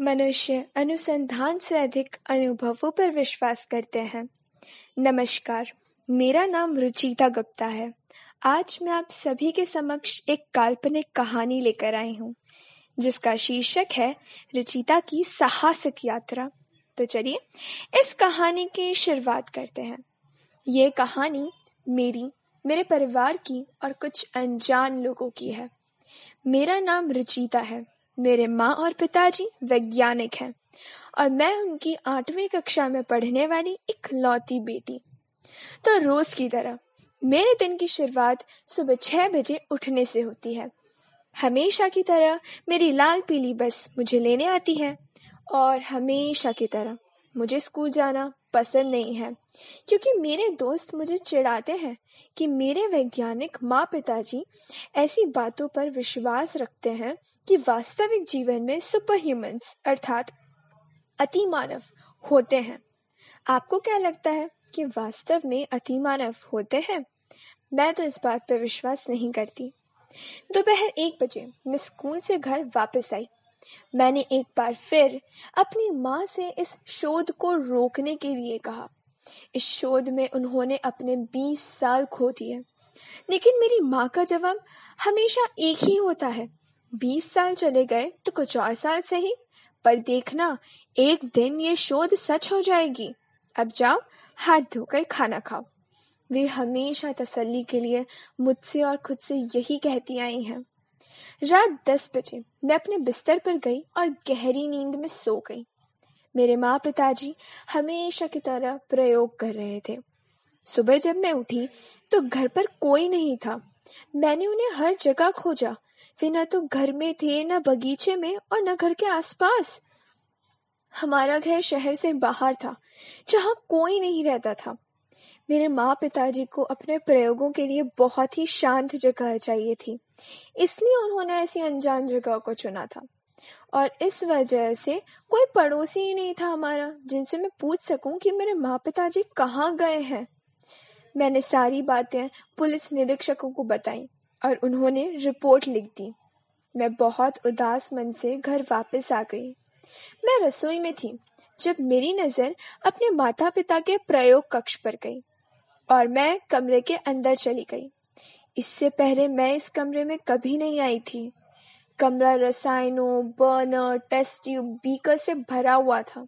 मनुष्य अनुसंधान से अधिक अनुभवों पर विश्वास करते हैं। नमस्कार, मेरा नाम रुचिता गुप्ता है। आज मैं आप सभी के समक्ष एक काल्पनिक कहानी लेकर आई हूँ, जिसका शीर्षक है रुचिता की साहसिक यात्रा। तो चलिए, इस कहानी की शुरुआत करते हैं। ये कहानी मेरी, मेरे परिवार की और कुछ अनजान लोगों की है। मेरा नाम रुचिता है। मेरे माँ और पिताजी वैज्ञानिक हैं और मैं उनकी आठवीं कक्षा में पढ़ने वाली एक लौती बेटी। तो रोज की तरह, मेरे दिन की शुरुआत सुबह छह बजे उठने से होती है। हमेशा की तरह मेरी लाल पीली बस मुझे लेने आती है और हमेशा की तरह मुझे स्कूल जाना पसंद नहीं है, क्योंकि मेरे दोस्त मुझे चिढ़ाते हैं कि मेरे वैज्ञानिक माँ पिताजी ऐसी बातों पर विश्वास रखते हैं कि वास्तविक जीवन में सुपर ह्यूमंस अर्थात अति मानव होते हैं। आपको क्या लगता है कि वास्तव में अति मानव होते हैं? मैं तो इस बात पर विश्वास नहीं करती। दोपहर एक बजे मैं स्कूल से घर वापस आई। मैंने एक बार फिर अपनी माँ से इस शोध को रोकने के लिए कहा। इस शोध में उन्होंने अपने 20 साल खो दिए लेकिन मेरी माँ का जवाब हमेशा एक ही होता है। 20 साल चले गए तो कुछ और साल सही, पर देखना एक दिन ये शोध सच हो जाएगी। अब जाओ, हाथ धोकर खाना खाओ। वे हमेशा तसल्ली के लिए मुझसे और खुद से यही कहती आई हैं। रात दस बजे मैं अपने बिस्तर पर गई और गहरी नींद में सो गई। मेरे माँ पिताजी हमेशा की तरह प्रयोग कर रहे थे। सुबह जब मैं उठी तो घर पर कोई नहीं था। मैंने उन्हें हर जगह खोजा। वे न तो घर में थे, न बगीचे में और न घर के आसपास। हमारा घर शहर से बाहर था, जहाँ कोई नहीं रहता था। मेरे माँ पिताजी को अपने प्रयोगों के लिए बहुत ही शांत जगह चाहिए थी। इसलिए उन्होंने ऐसी अनजान जगह को चुना था। और इस वजह से कोई पड़ोसी ही नहीं था हमारा, जिनसे मैं पूछ सकूँ कि मेरे माँ पिताजी कहाँ गए हैं। मैंने सारी बातें पुलिस निरीक्षकों को बताई और उन्होंने रिपोर्ट लिख दी। मैं बहुत उदास मन से घर वापस आ गई। मैं रसोई में थी, जब मेरी नज़र अपने माता पिता के प्रयोग कक्ष पर गई। और मैं कमरे के अंदर चली गई। इससे पहले मैं इस कमरे में कभी नहीं आई थी। कमरा रसायनों बर्नर टेस्ट ट्यूब बीकर से भरा हुआ था।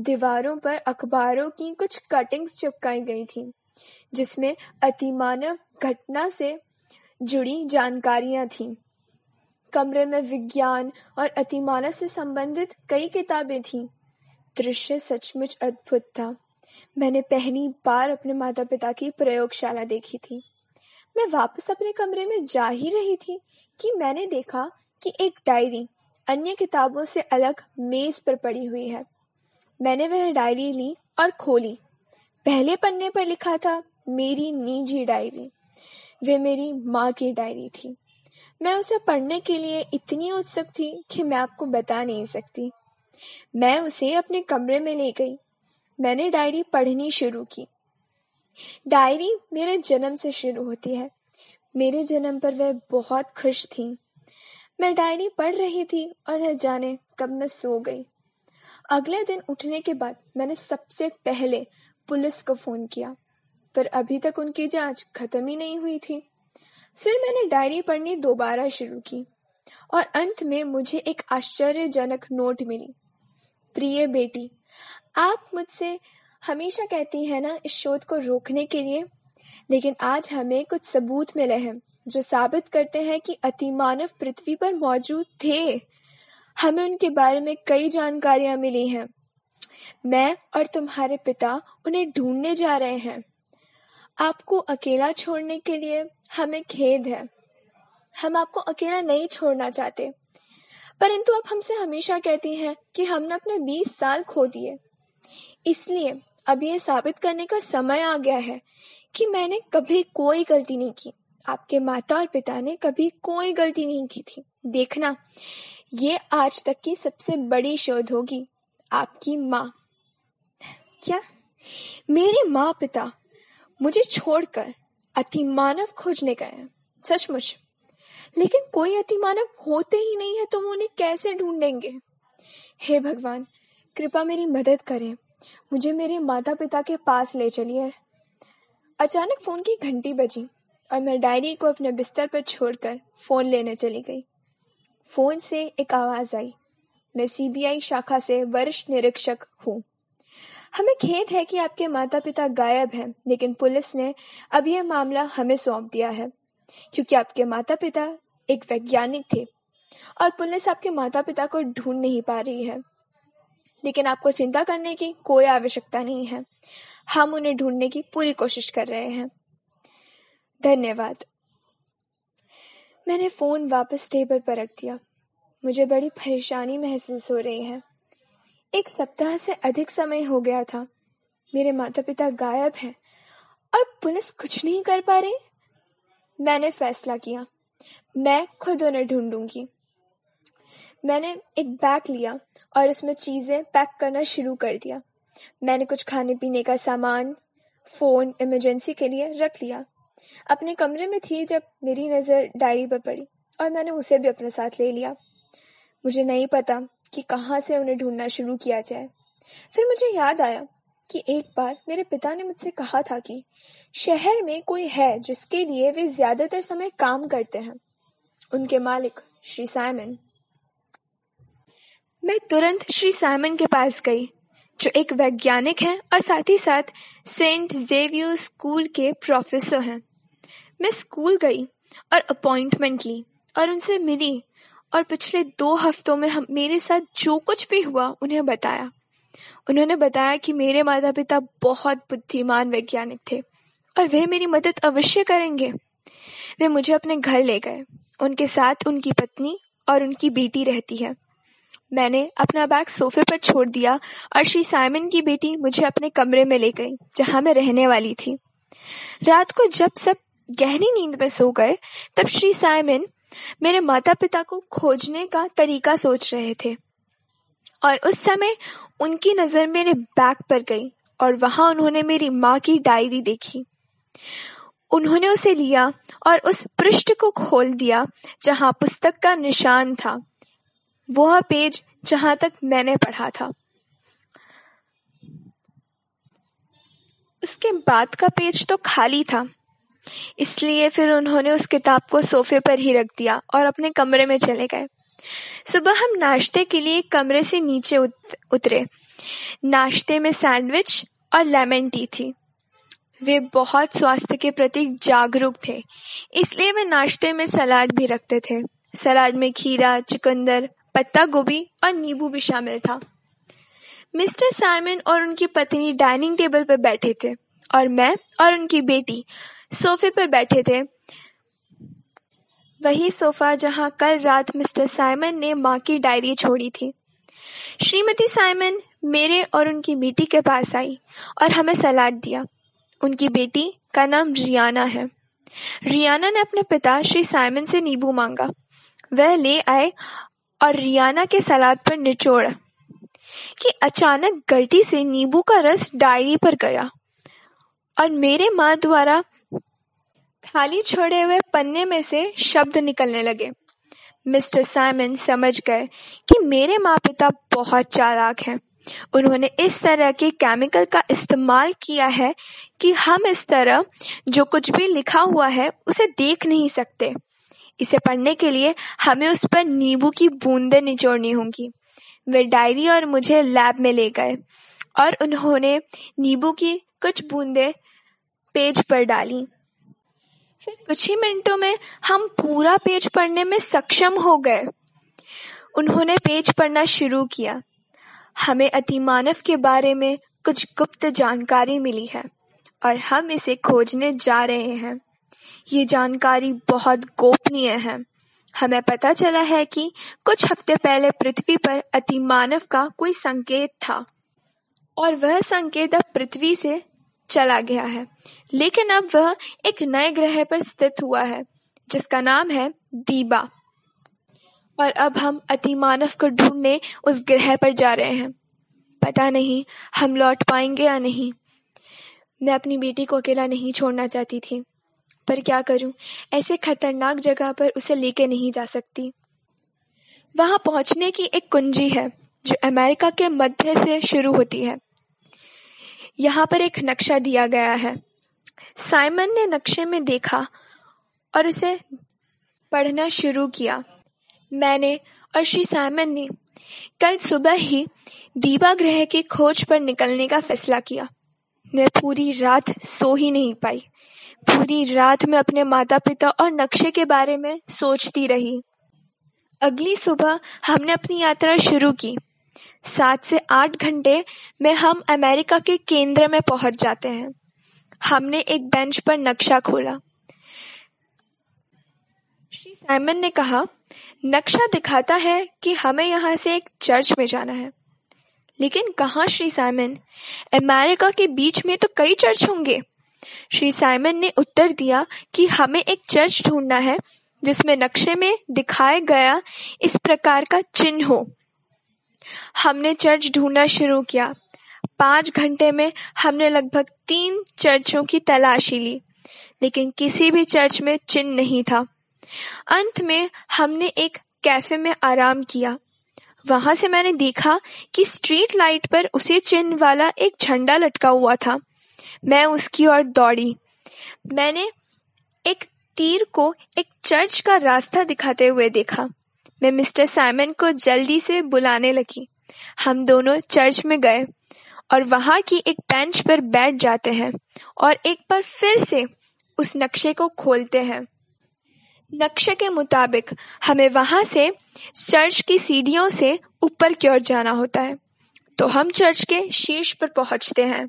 दीवारों पर अखबारों की कुछ कटिंग्स चिपकाई गई थी, जिसमें अतिमानव घटना से जुड़ी जानकारियाँ थीं। कमरे में विज्ञान और अतिमानव से संबंधित कई किताबें थीं। दृश्य सचमुच अद्भुत था। मैंने पहली बार अपने माता पिता की प्रयोगशाला देखी थी। मैं वापस अपने कमरे में जा ही रही थी कि मैंने देखा कि एक डायरी अन्य किताबों से अलग मेज पर पड़ी हुई है। मैंने वह डायरी ली और खोली। पहले पन्ने पर लिखा था, मेरी निजी डायरी। वे मेरी माँ की डायरी थी। मैं उसे पढ़ने के लिए इतनी उत्सुक थी कि मैं आपको बता नहीं सकती। मैं उसे अपने कमरे में ले गई। मैंने डायरी पढ़नी शुरू की। डायरी मेरे जन्म से शुरू होती है। मेरे जन्म पर वह बहुत खुश थी। मैं डायरी पढ़ रही थी और न जाने कब मैं सो गई। अगले दिन उठने के बाद मैंने सबसे पहले पुलिस को फ़ोन किया, पर अभी तक उनकी जाँच खत्म ही नहीं हुई थी। फिर मैंने डायरी पढ़नी दोबारा शुरू की और अंत में मुझे एक आश्चर्यजनक नोट मिली। प्रिय बेटी आप मुझसे हमेशा कहती हैं ना इस शोध को रोकने के लिए, लेकिन आज हमें कुछ सबूत मिले हैं जो साबित करते हैं कि अतिमानव पृथ्वी पर मौजूद थे। हमें उनके बारे में कई जानकारियाँ मिली हैं। मैं और तुम्हारे पिता उन्हें ढूँढने जा रहे हैं। आपको अकेला छोड़ने के लिए हमें खेद है। हम आपको अकेला नहीं छोड़ना चाहते, परंतु आप हमसे हमेशा कहती हैं कि हमने अपने 20 साल खो दिए। इसलिए अब ये साबित करने का समय आ गया है कि मैंने कभी कोई गलती नहीं की। आपके माता और पिता ने कभी कोई गलती नहीं की थी। देखना, ये आज तक की सबसे बड़ी शोध होगी, आपकी माँ। क्या? मेरे माँ पिता मुझे छोड़कर अतिमानव खोजने गए हैं, सचमुच। लेकिन कोई अतिमानव होते ही नहीं है तो वो उन्हें कैसे ढूंढेंगे? हे भगवान कृपा मेरी मदद करें। मुझे मेरे माता पिता के पास ले चलिए। अचानक फ़ोन की घंटी बजी और मैं डायरी को अपने बिस्तर पर छोड़कर फ़ोन लेने चली गई। फ़ोन से एक आवाज़ आई। मैं सीबीआई शाखा से वरिष्ठ निरीक्षक हूँ। हमें खेद है कि आपके माता पिता गायब हैं, लेकिन पुलिस ने अब यह मामला हमें सौंप दिया है, क्योंकि आपके माता पिता एक वैज्ञानिक थे और पुलिस आपके माता पिता को ढूंढ नहीं पा रही है। लेकिन आपको चिंता करने की कोई आवश्यकता नहीं है। हम उन्हें ढूँढने की पूरी कोशिश कर रहे हैं। धन्यवाद। मैंने फ़ोन वापस टेबल पर रख दिया। मुझे बड़ी परेशानी महसूस हो रही है। एक सप्ताह से अधिक समय हो गया था। मेरे माता पिता गायब हैं और पुलिस कुछ नहीं कर पा रही। मैंने फैसला किया। मैं खुद उन्हें ढूंढूँगी। मैंने एक बैग लिया और उसमें चीज़ें पैक करना शुरू कर दिया। मैंने कुछ खाने पीने का सामान फ़ोन इमरजेंसी के लिए रख लिया। अपने कमरे में थी जब मेरी नज़र डायरी पर पड़ी और मैंने उसे भी अपने साथ ले लिया। मुझे नहीं पता कि कहाँ से उन्हें ढूंढना शुरू किया जाए। फिर मुझे याद आया कि एक बार मेरे पिता ने मुझसे कहा था कि शहर में कोई है जिसके लिए वे ज़्यादातर समय काम करते हैं। उनके मालिक श्री साइमन। मैं तुरंत श्री साइमन के पास गई, जो एक वैज्ञानिक हैं और साथ ही साथ सेंट जेवियर स्कूल के प्रोफेसर हैं। मैं स्कूल गई और अपॉइंटमेंट ली और उनसे मिली और पिछले दो हफ्तों में हम, मेरे साथ जो कुछ भी हुआ उन्हें बताया। उन्होंने बताया कि मेरे माता पिता बहुत बुद्धिमान वैज्ञानिक थे और वे मेरी मदद अवश्य करेंगे। वे मुझे अपने घर ले गए। उनके साथ उनकी पत्नी और उनकी बेटी रहती है। मैंने अपना बैग सोफे पर छोड़ दिया और श्री साइमन की बेटी मुझे अपने कमरे में ले गई, जहाँ मैं रहने वाली थी। रात को जब सब गहरी नींद में सो गए, तब श्री साइमन मेरे माता पिता को खोजने का तरीका सोच रहे थे। और उस समय उनकी नज़र मेरे बैग पर गई और वहाँ उन्होंने मेरी माँ की डायरी देखी। उन्होंने उसे लिया और उस पृष्ठ को खोल दिया, जहाँ पुस्तक का निशान था। वह पेज जहाँ तक मैंने पढ़ा था। उसके बाद का पेज तो खाली था। इसलिए फिर उन्होंने उस किताब को सोफे पर ही रख दिया और अपने कमरे में चले गए। सुबह हम नाश्ते के लिए कमरे से नीचे उतरे। नाश्ते में सैंडविच और लेमन टी थी। वे बहुत स्वास्थ्य के प्रति जागरूक थे, इसलिए वे नाश्ते में सलाद भी रखते थे। सलाद में खीरा, चुकंदर पत्ता गोभी और नींबू भी शामिल था। मिस्टर साइमन और उनकी पत्नी डाइनिंग टेबल पर बैठे थे और मैं और उनकी बेटी सोफे पर बैठे थे। वही सोफा जहाँ कल रात मिस्टर साइमन ने माँ की डायरी छोड़ी थी। श्रीमती साइमन मेरे और उनकी बेटी के पास आई और हमें सलाद दिया। उनकी बेटी का नाम रियाना है। रियाना ने अपने पिता श्री साइमन से नींबू मांगा। वह ले आए और रियाना के सलाद पर निचोड़ा, कि अचानक गलती से नींबू का रस डायरी पर गया और मेरे माँ द्वारा खाली छोड़े हुए पन्ने में से शब्द निकलने लगे। मिस्टर साइमन समझ गए कि मेरे माँ पिता बहुत चालाक हैं। उन्होंने इस तरह के केमिकल का इस्तेमाल किया है कि हम इस तरह जो कुछ भी लिखा हुआ है उसे देख नहीं सकते। इसे पढ़ने के लिए हमें उस पर नींबू की बूंदें निचोड़नी होंगी। वे डायरी और मुझे लैब में ले गए और उन्होंने नींबू की कुछ बूंदें पेज पर डाली। फिर कुछ ही मिनटों में हम पूरा पेज पढ़ने में सक्षम हो गए। उन्होंने पेज पढ़ना शुरू किया। हमें अतिमानव के बारे में कुछ गुप्त जानकारी मिली है और हम इसे खोजने जा रहे हैं। ये जानकारी बहुत गोपनीय है। हमें पता चला है कि कुछ हफ़्ते पहले पृथ्वी पर अतिमानव का कोई संकेत था और वह संकेत अब पृथ्वी से चला गया है। लेकिन अब वह एक नए ग्रह पर स्थित हुआ है, जिसका नाम है दीबा। और अब हम अतिमानव को ढूँढने उस ग्रह पर जा रहे हैं। पता नहीं हम लौट पाएँगे या नहीं। मैं अपनी बेटी को अकेला नहीं छोड़ना चाहती थी। पर क्या करूँ? ऐसे खतरनाक जगह पर उसे लेके नहीं जा सकती। वहाँ पहुँचने की एक कुंजी है, जो अमेरिका के मध्य से शुरू होती है। यहाँ पर एक नक्शा दिया गया है। साइमन ने नक्शे में देखा और उसे पढ़ना शुरू किया। मैंने और श्री साइमन ने कल सुबह ही दीवा ग्रह की खोज पर निकलने का फैसला किया। मैं पूरी रात सो ही नहीं पाई। पूरी रात में अपने माता पिता और नक्शे के बारे में सोचती रही। अगली सुबह हमने अपनी यात्रा शुरू की। सात से आठ घंटे में हम अमेरिका के केंद्र में पहुँच जाते हैं। हमने एक बेंच पर नक्शा खोला। श्री साइमन ने कहा, नक्शा दिखाता है कि हमें यहाँ से एक चर्च में जाना है। लेकिन कहा श्री साइमन? अमेरिका के बीच में तो कई चर्च होंगे। श्री साइमन ने उत्तर दिया कि हमें एक चर्च ढूंढना है, जिसमें नक्शे में दिखाया गया इस प्रकार का चिन्ह हो। हमने चर्च ढूंढना शुरू किया। पाँच घंटे में हमने लगभग तीन चर्चों की तलाशी ली, लेकिन किसी भी चर्च में चिन्ह नहीं था। अंत में हमने एक कैफ़े में आराम किया। वहाँ से मैंने देखा कि स्ट्रीट लाइट पर उसी चिन्ह वाला एक झंडा लटका हुआ था। मैं उसकी ओर दौड़ी। मैंने एक तीर को एक चर्च का रास्ता दिखाते हुए देखा। मैं मिस्टर साइमन को जल्दी से बुलाने लगी। हम दोनों चर्च में गए और वहाँ की एक बेंच पर बैठ जाते हैं और एक बार फिर से उस नक्शे को खोलते हैं। नक्शे के मुताबिक हमें वहाँ से चर्च की सीढ़ियों से ऊपर की ओर जाना होता है। तो हम चर्च के शीर्ष पर पहुँचते हैं।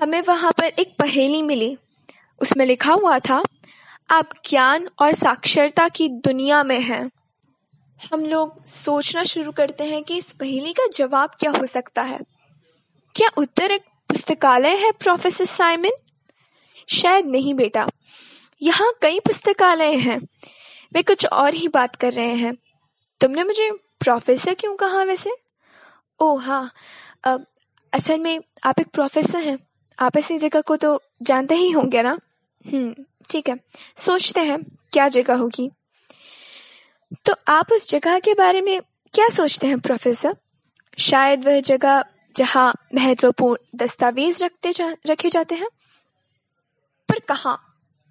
हमें वहाँ पर एक पहेली मिली। उसमें लिखा हुआ था, आप ज्ञान और साक्षरता की दुनिया में हैं। हम लोग सोचना शुरू करते हैं कि इस पहेली का जवाब क्या हो सकता है। क्या उत्तर एक पुस्तकालय है, प्रोफेसर साइमन? शायद नहीं बेटा। यहाँ कई पुस्तकालय हैं। वे कुछ और ही बात कर रहे हैं। तुमने मुझे प्रोफेसर क्यों कहा वैसे? ओ हाँ असल में आप एक प्रोफेसर हैं। आप ऐसी जगह को तो जानते ही होंगे ना? हम्म ठीक है। सोचते हैं क्या जगह होगी। तो आप उस जगह के बारे में क्या सोचते हैं प्रोफेसर? शायद वह जगह जहाँ महत्वपूर्ण दस्तावेज़ रखते जा, रखे जाते हैं। पर कहा?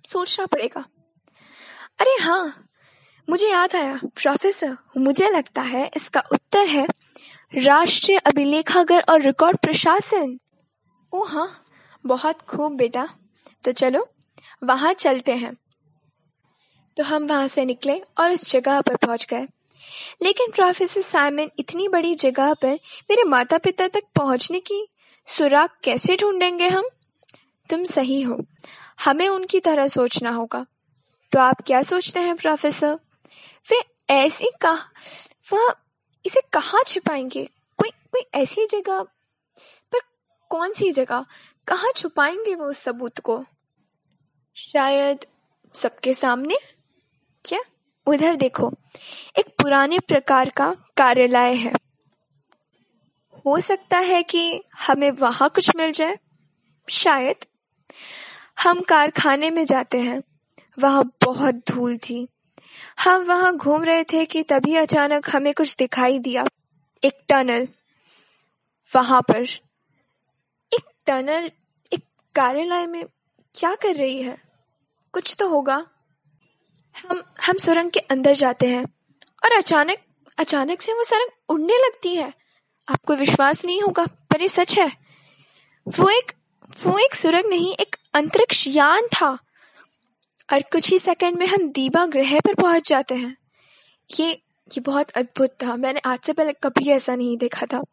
सोचना पड़ेगा। अरे हाँ मुझे याद आया प्रोफेसर मुझे लगता है इसका उत्तर है राष्ट्रीय अभिलेखागर और रिकॉर्ड प्रशासन। ओ हाँ बहुत खूब बेटा। तो चलो, वहाँ चलते हैं। तो हम वहाँ से निकले और उस जगह पर पहुँच गए। लेकिन प्रोफेसर साइमन इतनी बड़ी जगह पर मेरे माता पिता तक पहुँचने की सुराग कैसे ढूंढेंगे हम? तुम सही हो। हमें उनकी तरह सोचना होगा। तो आप क्या सोचते हैं, प्रोफेसर? वे ऐसी कहा, वह इसे कहाँ छिपाएँगे? कोई कोई ऐसी जगह? पर कौन सी जगह? कहाँ छुपाएँगे वो उस सबूत को? शायद सबके सामने? क्या? उधर देखो, एक पुराने प्रकार का कार्यालय है। हो सकता है कि हमें वहाँ कुछ मिल जाए। शायद। हम कारखाने में जाते हैं। वहाँ बहुत धूल थी। हम वहाँ घूम रहे थे कि तभी अचानक हमें कुछ दिखाई दिया। एक टनल। वहाँ पर। एक टनल कार्यालय में क्या कर रही है? कुछ तो होगा। हम हम सुरंग के अंदर जाते हैं और अचानक अचानक से वो सुरंग उड़ने लगती है। आपको विश्वास नहीं होगा, पर ये सच है। वो एक वो एक सुरंग नहीं, एक अंतरिक्ष यान था। और कुछ ही सेकंड में हम दीवा ग्रह पर पहुँच जाते हैं। ये ये बहुत अद्भुत था। मैंने आज से पहले कभी ऐसा नहीं देखा था।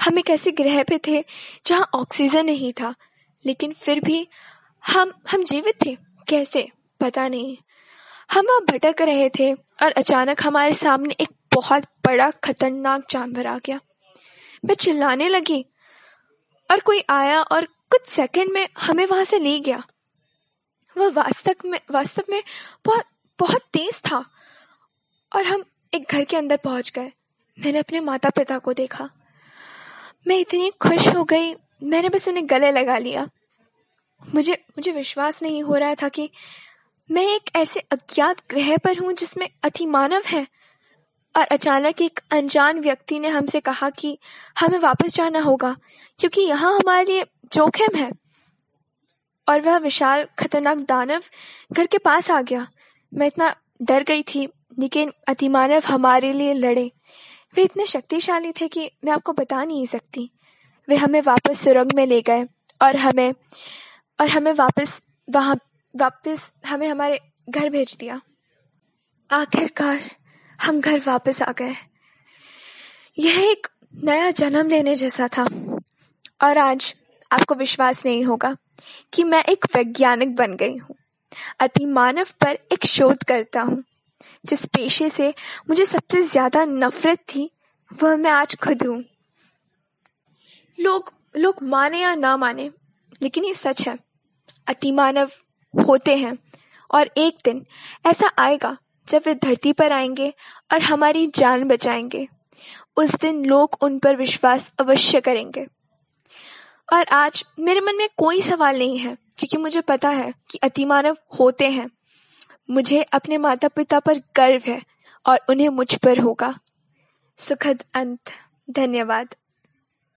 हम एक ऐसे ग्रह पे थे जहाँ ऑक्सीजन नहीं था। लेकिन फिर भी हम हम जीवित थे। कैसे? पता नहीं। हम वहाँ भटक रहे थे और अचानक हमारे सामने एक बहुत बड़ा खतरनाक जानवर आ गया। मैं चिल्लाने लगी और कोई आया और कुछ सेकंड में हमें वहाँ से ले गया। वह वास्तव में वास्तव में बहुत बहुत तेज था और हम एक घर के अंदर पहुँच गए। मैंने अपने माता पिता को देखा। मैं इतनी खुश हो गई, मैंने बस उन्हें गले लगा लिया। मुझे मुझे विश्वास नहीं हो रहा था कि मैं एक ऐसे अज्ञात ग्रह पर हूँ जिसमें अति मानव है। और अचानक एक अनजान व्यक्ति ने हमसे कहा कि हमें वापस जाना होगा, क्योंकि यहाँ हमारे लिए जोखिम है। और वह विशाल, खतरनाक दानव घर के पास आ गया। मैं इतना डर गई थी, लेकिन अतिमानव हमारे लिए लड़े। वे इतने शक्तिशाली थे कि मैं आपको बता नहीं सकती। वे हमें वापस सुरंग में ले गए और हमें और हमें वापस, वहाँ, वापस हमें हमारे घर भेज दिया। आखिरकार हम घर वापस आ गए। यह एक नया जन्म लेने जैसा था। और आज आपको विश्वास नहीं होगा कि मैं एक वैज्ञानिक बन गई हूँ। अति मानव पर एक शोध करता हूँ। जिस पेशे से मुझे सबसे ज़्यादा नफरत थी, वह मैं आज खुद हूँ। लोग लोग माने या ना माने, लेकिन ये सच है। अति मानव होते हैं। और एक दिन ऐसा आएगा, जब वे धरती पर आएँगे और हमारी जान बचाएँगे। उस दिन लोग उन पर विश्वास अवश्य करेंगे। और आज मेरे मन में कोई सवाल नहीं है, क्योंकि मुझे पता है कि अतिमानव होते हैं। मुझे अपने माता पिता पर गर्व है और उन्हें मुझ पर होगा। सुखद अंत। धन्यवाद।